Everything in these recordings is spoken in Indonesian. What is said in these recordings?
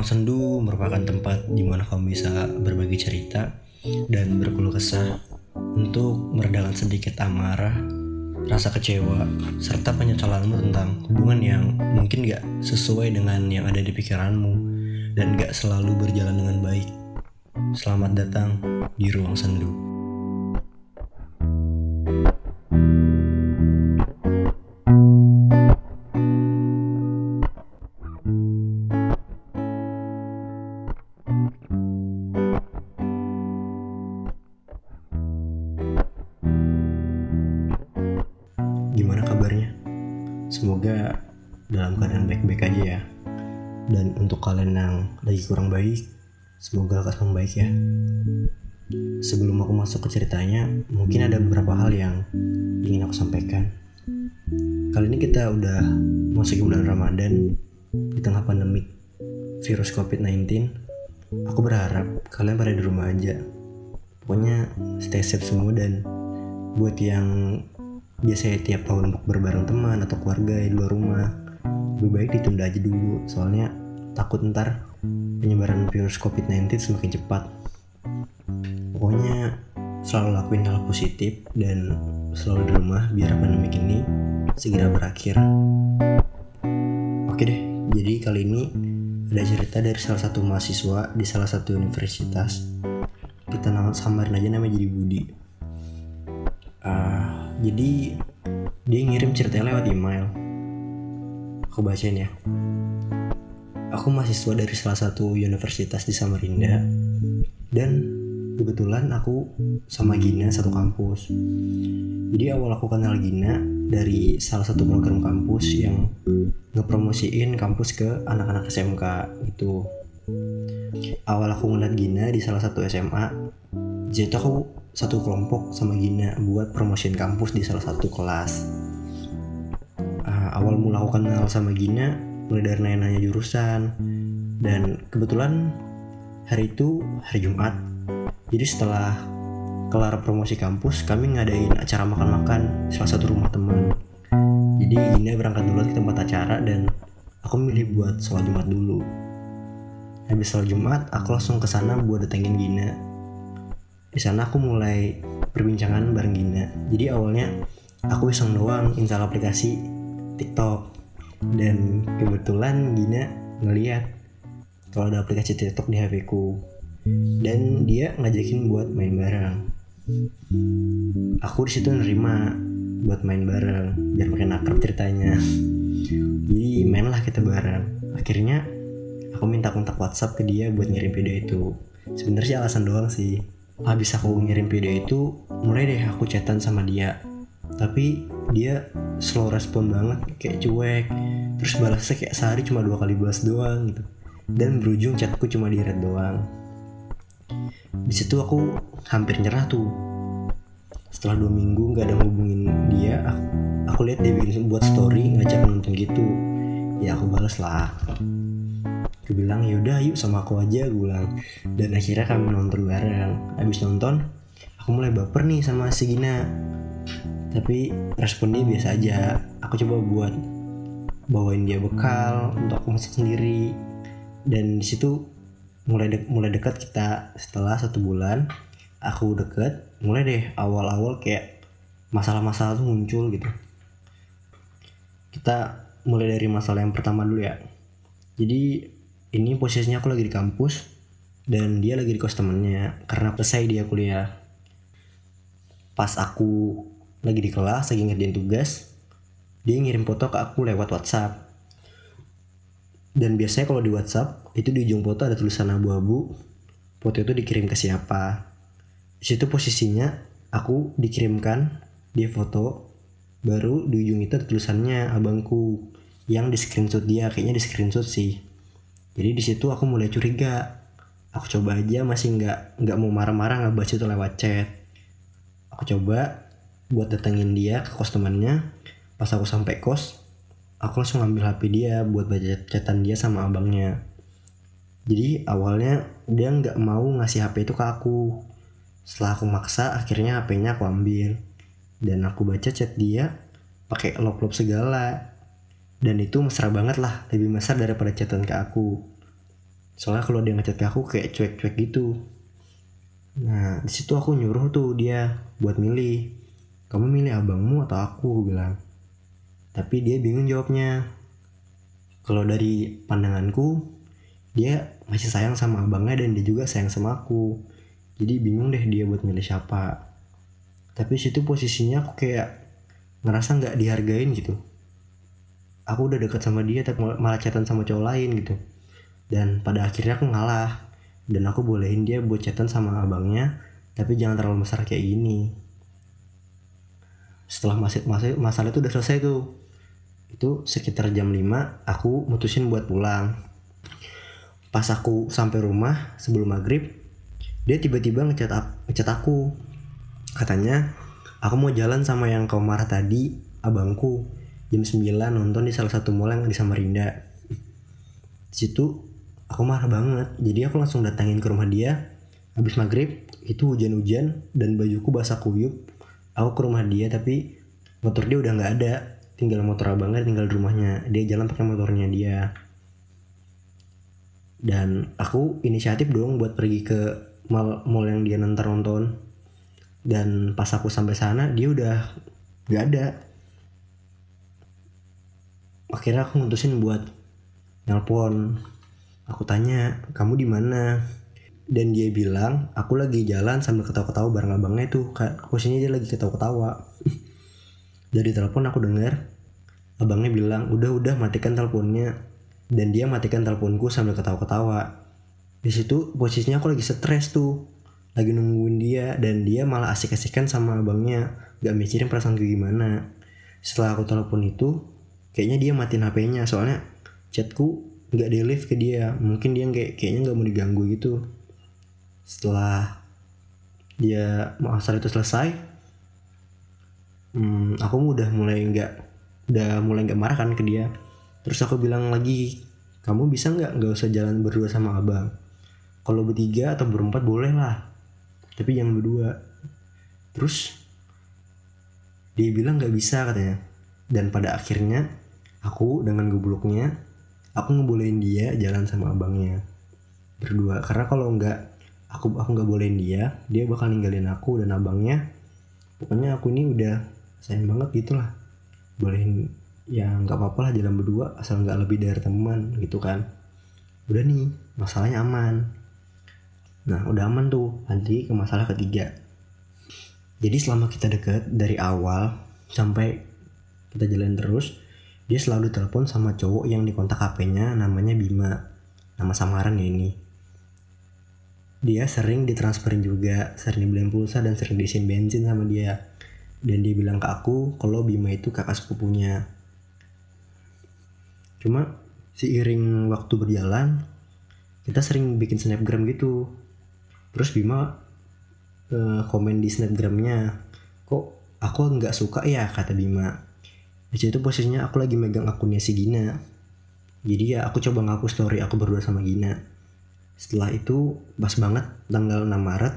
Ruang sendu merupakan tempat di mana kamu bisa berbagi cerita dan berkeluh kesah untuk meredakan sedikit amarah, rasa kecewa, serta penyesalanmu tentang hubungan yang mungkin gak sesuai dengan yang ada di pikiranmu dan gak selalu berjalan dengan baik. Selamat datang di Ruang Sendu. Dalam keadaan baik-baik aja ya. Dan untuk kalian yang lagi kurang baik, semoga lekas membaik ya. Sebelum aku masuk ke ceritanya, mungkin ada beberapa hal yang ingin aku sampaikan. Kali ini kita udah masuk ke bulan Ramadan di tengah pandemi virus COVID-19. Aku berharap kalian pada di rumah aja. Pokoknya stay safe semua dan buat yang biasanya tiap tahun berbareng teman atau keluarga di luar rumah lebih baik ditunda aja dulu. Soalnya takut ntar penyebaran virus COVID-19 semakin cepat. Pokoknya selalu lakuin hal positif dan selalu di rumah biar pandemi ini segera berakhir. Oke deh jadi kali ini ada cerita dari salah satu mahasiswa di salah satu universitas. Kita samarin aja namanya jadi Budi. Uh, jadi dia ngirim ceritanya lewat email aku bacain ya. Aku mahasiswa dari salah satu universitas di Samarinda dan kebetulan aku sama Gina satu kampus. Jadi awal aku kenal Gina dari salah satu program kampus yang ngepromosiin kampus ke anak-anak SMK itu awal aku ngeliat Gina di salah satu SMA jadi aku satu kelompok sama Gina buat promosiin kampus di salah satu kelas. Awal mula aku kenal sama Gina mulai dari nanya-nanya jurusan dan kebetulan hari itu hari Jumat. Jadi setelah kelar promosi kampus kami ngadain acara makan-makan salah satu rumah teman. Jadi Gina berangkat dulu ke tempat acara dan aku milih buat sholat Jumat dulu. Habis sholat Jumat, aku langsung ke sana buat datengin Gina di sana aku mulai perbincangan bareng Gina jadi awalnya aku iseng doang install aplikasi TikTok. Dan kebetulan Gina ngeliat kalau ada aplikasi TikTok di HP ku. Dan dia ngajakin buat main bareng. Aku di situ nerima buat main bareng biar makin akrab ceritanya. Jadi mainlah kita bareng. Akhirnya aku minta kontak WhatsApp ke dia buat ngirim video itu. Sebenarnya sih alasan doang sih. Habis aku ngirim video itu mulai deh aku chatan sama dia tapi dia slow respon banget kayak cuek. Terus balasnya kayak sehari cuma dua kali balas doang gitu. Dan berujung chatku cuma di red doang. Di situ aku hampir nyerah tuh. Setelah dua minggu nggak ada ngubungin dia aku, aku lihat dia bikin buat story ngajak nonton gitu. Ya aku balas lah. Gue bilang yaudah yuk sama aku aja gue bilang. Dan akhirnya kami nonton bareng. Abis nonton aku mulai baper nih sama si Gina tapi responnya biasa aja. Aku coba buat bawain dia bekal untuk masak sendiri. Dan di situ mulai de mulai dekat kita. Setelah satu bulan aku deket mulai deh awal-awal kayak masalah-masalah tuh muncul gitu. Kita mulai dari masalah yang pertama dulu ya. Jadi ini posisinya aku lagi di kampus dan dia lagi di kos temennya karena selesai dia kuliah. Pas aku lagi di kelas lagi ngerjain tugas dia ngirim foto ke aku lewat WhatsApp. Dan biasanya kalau di WhatsApp itu di ujung foto ada tulisan abu-abu. Foto itu dikirim ke siapa. Di situ posisinya aku dikirimkan dia foto. Baru di ujung itu ada tulisannya abangku yang di screenshot dia kayaknya di screenshot sih. Jadi di situ aku mulai curiga. Aku coba aja masih nggak nggak mau marah-marah nggak baca itu lewat chat. Aku coba buat datengin dia ke kos temannya. Pas aku sampai kos aku langsung ambil HP dia buat baca chatan dia sama abangnya. Jadi awalnya dia nggak mau ngasih HP itu ke aku. Setelah aku maksa akhirnya HP-nya aku ambil. Dan aku baca chat dia pakai lop-lop segala. Dan itu mesra banget lah lebih mesra daripada chatan ke aku. Soalnya kalau dia ngechat ke aku kayak cuek-cuek gitu. Nah di situ aku nyuruh tuh dia buat milih kamu milih abangmu atau aku? Bilang. Tapi dia bingung jawabnya. Kalau dari pandanganku dia masih sayang sama abangnya dan dia juga sayang sama aku. Jadi bingung deh dia buat milih siapa. Tapi situ posisinya aku kayak ngerasa nggak dihargain gitu. Aku udah deket sama dia tapi malah chatan sama cowok lain gitu. Dan pada akhirnya aku ngalah. Dan aku bolehin dia buat chatan sama abangnya tapi jangan terlalu besar kayak gini setelah masih masih masalah itu udah selesai tuh. Itu sekitar jam 5 aku mutusin buat pulang. Pas aku sampai rumah sebelum maghrib dia tiba-tiba ngechat ngechat aku. Katanya aku mau jalan sama yang kau marah tadi abangku. Jam 9 nonton di salah satu mall yang di Samarinda. Di situ aku marah banget. Jadi aku langsung datangin ke rumah dia. Habis maghrib itu hujan-hujan dan bajuku basah kuyup aku ke rumah dia tapi motor dia udah nggak ada. Tinggal motor abangnya tinggal di rumahnya. Dia jalan pakai motornya dia. Dan aku inisiatif dong buat pergi ke mall, mall yang dia nanti nonton. Dan pas aku sampai sana dia udah nggak ada. Akhirnya aku mutusin buat nelpon. Aku tanya, kamu di mana? Dan dia bilang, aku lagi jalan sambil ketawa-ketawa bareng abangnya tuh. Posisinya dia lagi ketawa-ketawa. Dari telepon aku dengar, abangnya bilang, udah-udah matikan teleponnya. Dan dia matikan teleponku sambil ketawa-ketawa. Di situ posisinya aku lagi stres tuh. Lagi nungguin dia dan dia malah asik-asikan sama abangnya. Gak mikirin perasaan gue gimana. Setelah aku telepon itu, kayaknya dia matiin HP-nya soalnya chatku nggak lift ke dia mungkin dia kayak kayaknya nggak mau diganggu gitu setelah dia masalah itu selesai hmm, aku udah mulai nggak udah mulai nggak marah kan ke dia. Terus aku bilang lagi kamu bisa nggak? Nggak usah jalan berdua sama abang. Kalau bertiga atau berempat boleh lah tapi jangan berdua. Terus dia bilang nggak bisa katanya. Dan pada akhirnya aku dengan gobloknya aku ngebolehin dia jalan sama abangnya berdua. Karena kalau nggak aku aku nggak bolehin dia dia bakal ninggalin aku dan abangnya. Pokoknya aku ini udah sayang banget gitulah bolehin ya nggak apa-apa lah jalan berdua asal nggak lebih dari teman gitu kan. Udah nih masalahnya aman. Nah udah aman tuh nanti ke masalah ketiga. Jadi selama kita deket dari awal sampai kita jalan terus dia selalu telepon sama cowok yang dikontak HP-nya namanya Bima. Nama samaran ya ini dia sering ditransferin juga sering dibeliin pulsa dan sering diisiin bensin sama dia. Dan dia bilang ke aku kalau Bima itu kakak sepupunya. Cuma seiring waktu berjalan kita sering bikin snapgram gitu. Terus Bima uh, komen di snapgramnya kok aku nggak suka ya? kata Bima. Di situ posisinya aku lagi megang akunnya si Gina. Jadi ya aku coba ngaku story aku berdua sama Gina setelah itu pas banget tanggal 6 Maret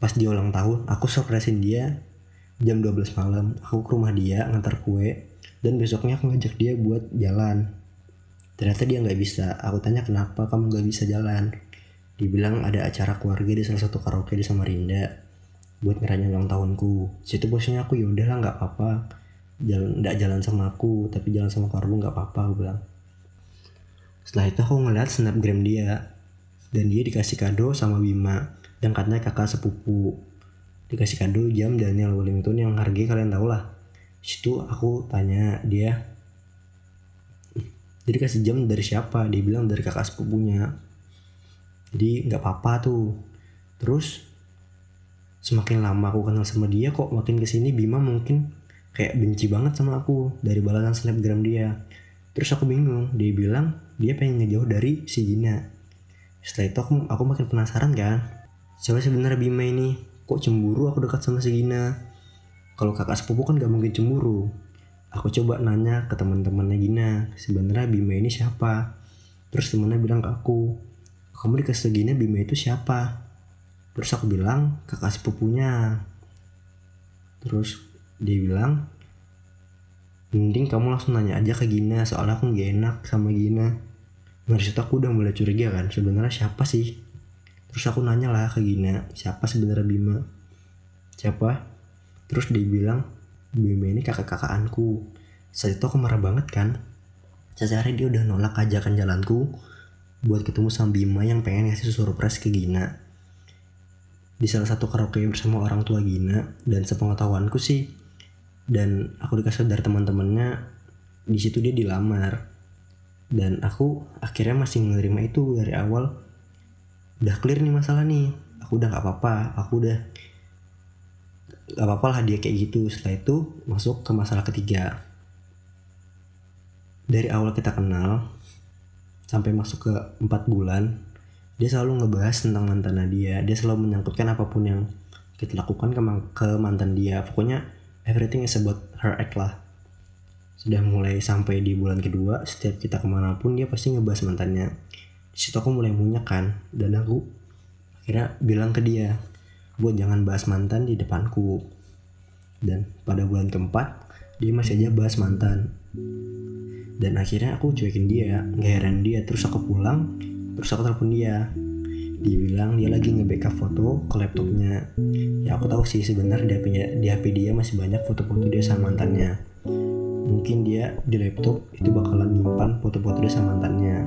pas dia ulang tahun aku surprisein dia. Jam 12 malam aku ke rumah dia ngantar kue dan besoknya aku ngajak dia buat jalan. Ternyata dia nggak bisa. Aku tanya kenapa kamu nggak bisa jalan? Dibilang ada acara keluarga di salah satu karaoke di Samarinda buat ngerayain ulang tahunku. Situ bosnya aku ya udahlah nggak apa-apa. Jalan nggak jalan sama aku tapi jalan sama Karbu nggak apa-apa aku bilang. Setelah itu aku ngeliat snapgram dia dan dia dikasih kado sama Bima. Yang katanya kakak sepupu. Dikasih kado jam Daniel Wellington yang harganya kalian tau lah. Situ aku tanya dia jadi kasih jam dari siapa? Dia bilang dari kakak sepupunya. Jadi nggak apa-apa tuh. Terus semakin lama aku kenal sama dia kok makin ke sini Bima mungkin kayak benci banget sama aku dari balasan snapgram dia. Terus aku bingung dia bilang dia pengen ngejauh dari si Gina setelah itu aku, aku makin penasaran kan. Siapa sebenarnya Bima ini kok cemburu aku dekat sama si Gina? Kalau kakak sepupu kan gak mungkin cemburu. Aku coba nanya ke teman-temannya Gina sebenarnya Bima ini siapa? Terus temennya bilang ke aku kamu dikasih Gina Bima itu siapa? Terus aku bilang kakak sepupunya. Terus dia bilang mending kamu langsung nanya aja ke Gina soalnya aku gak enak sama Gina dari situ aku udah mulai curiga kan sebenarnya siapa sih? Terus aku nanya lah ke Gina siapa sebenarnya Bima? Siapa? Terus dia bilang Bima ini kakak kakakanku saat itu aku marah banget kan. Sehari dia udah nolak ajakan jalanku buat ketemu sama Bima yang pengen ngasih surprise ke Gina. Di salah satu karaoke bersama orang tua Gina dan sepengetahuanku sih. Dan aku dikasih dari teman-temannya di situ dia dilamar dan aku akhirnya masih menerima itu dari awal. Udah clear nih masalah nih. Aku udah gak apa-apa. Aku udah gak apa-apa lah dia kayak gitu. Setelah itu masuk ke masalah ketiga. Dari awal kita kenal sampai masuk ke empat bulan dia selalu ngebahas tentang mantannya dia dia selalu menyangkutkan apa pun yang kita lakukan ke, ke mantan dia. Pokoknya everything is about her act lah sudah mulai sampai di bulan kedua setiap kita ke mana pun dia pasti ngebahas mantannya. Di situ aku mulai munyak kan dan aku akhirnya bilang ke dia buat jangan bahas mantan di depanku. Dan pada bulan keempat dia masih aja bahas mantan. Dan akhirnya aku cuekin dia nggak heran dia. Terus aku pulang terus aku telepon dia. Dia bilang dia lagi nge-backup foto ke laptopnya. Ya aku tahu sih sebenarnya di HP, di HP dia masih banyak foto-foto dia sama mantannya mungkin dia di laptop itu bakalan nyimpan foto-foto dia sama mantannya.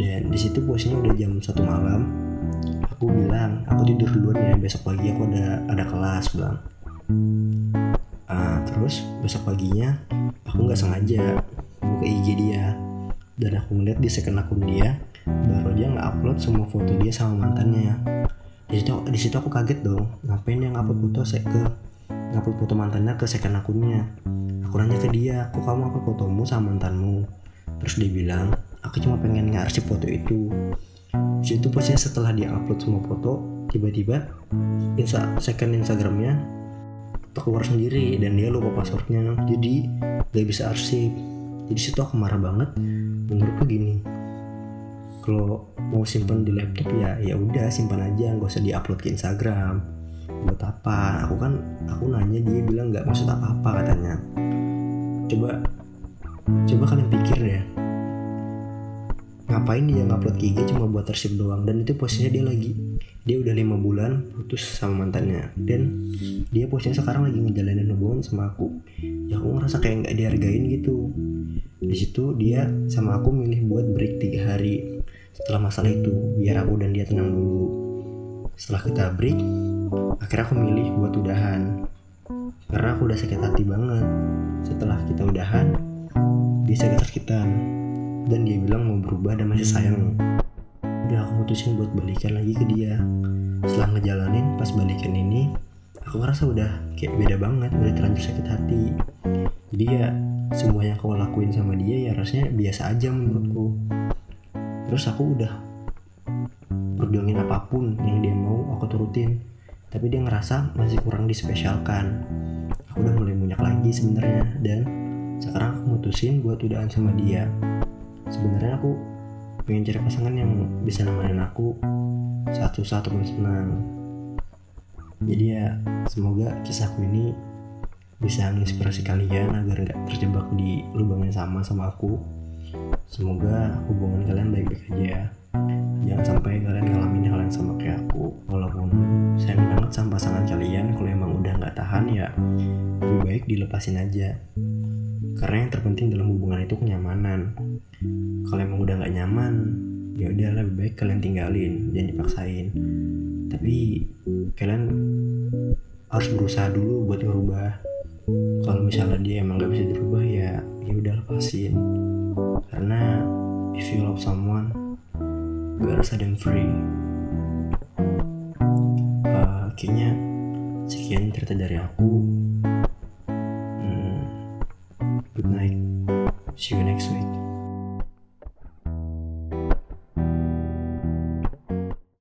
Dan di situ posisinya udah jam satu malam. Aku bilang aku tidur duluan ya besok pagi aku ada ada kelas bilang. Uh, terus besok paginya aku nggak sengaja buka IG dia. Dan aku ngeliat di second akun dia baru dia nggak upload semua foto dia sama mantannya. Di situ di situ aku kaget dong. Ngapain dia ngupload foto saya ke ngupload foto mantannya ke second akunnya aku nanya ke dia kok kamu upload fotomu sama mantanmu? Terus dia bilang aku cuma pengen ngarsip foto itu. Di situ posnya setelah dia upload semua foto tiba-tiba insta second instagramnya keluar sendiri dan dia lupa passwordnya. Jadi gak bisa arsip. Jadi situ aku marah banget. Menurutku gini kalau mau simpen di laptop ya ya udah simpan aja nggak usah diupload ke Instagram buat apa? Aku kan aku nanya dia bilang nggak maksud apa apa katanya. Coba coba kalian pikir ya ngapain dia ngupload IG cuma buat tersip doang? Dan itu posisinya dia lagi dia udah lima bulan putus sama mantannya. Dan dia posisinya sekarang lagi ngejalanin hubungan sama aku. Ya aku ngerasa kayak nggak dihargain gitu. Di situ dia sama aku milih buat break tiga hari setelah masalah itu biar aku dan dia tenang dulu. Setelah kita break akhirnya aku milih buat udahan. Karena aku udah sakit hati banget. Setelah kita udahan dia sakit sakitan. Dan dia bilang mau berubah dan masih sayang. Udah aku mutusin buat balikan lagi ke dia. Setelah ngejalanin pas balikan ini aku ngerasa udah kayak beda banget udah terlanjur sakit hati. Jadi ya semua yang aku lakuin sama dia ya rasanya biasa aja menurutku. Terus aku udah berjuangin apa pun yang dia mau aku turutin tapi dia ngerasa masih kurang dispesialkan. Aku udah mulai banyak lagi sebenarnya dan sekarang aku mutusin buat udahan sama dia. Sebenarnya aku pengen cari pasangan yang bisa nemenin aku satu satu pun senang. Jadi ya semoga kisahku ini bisa menginspirasi kalian agar nggak terjebak di lubang yang sama sama aku. Semoga hubungan kalian baik-baik aja. ya. Jangan sampai kalian ngalamin hal yang sama kayak aku. Walaupun sayang banget sama pasangan kalian, kalau emang udah nggak tahan ya lebih baik dilepasin aja. Karena yang terpenting dalam hubungan itu kenyamanan. Kalau emang udah nggak nyaman, ya udah lebih baik kalian tinggalin, jangan dipaksain. Tapi kalian harus berusaha dulu buat ngerubah. Kalau misalnya dia emang gak bisa dirubah ya, ya udah lepasin karena if you love someone set them free. Uh, kayaknya sekian cerita dari aku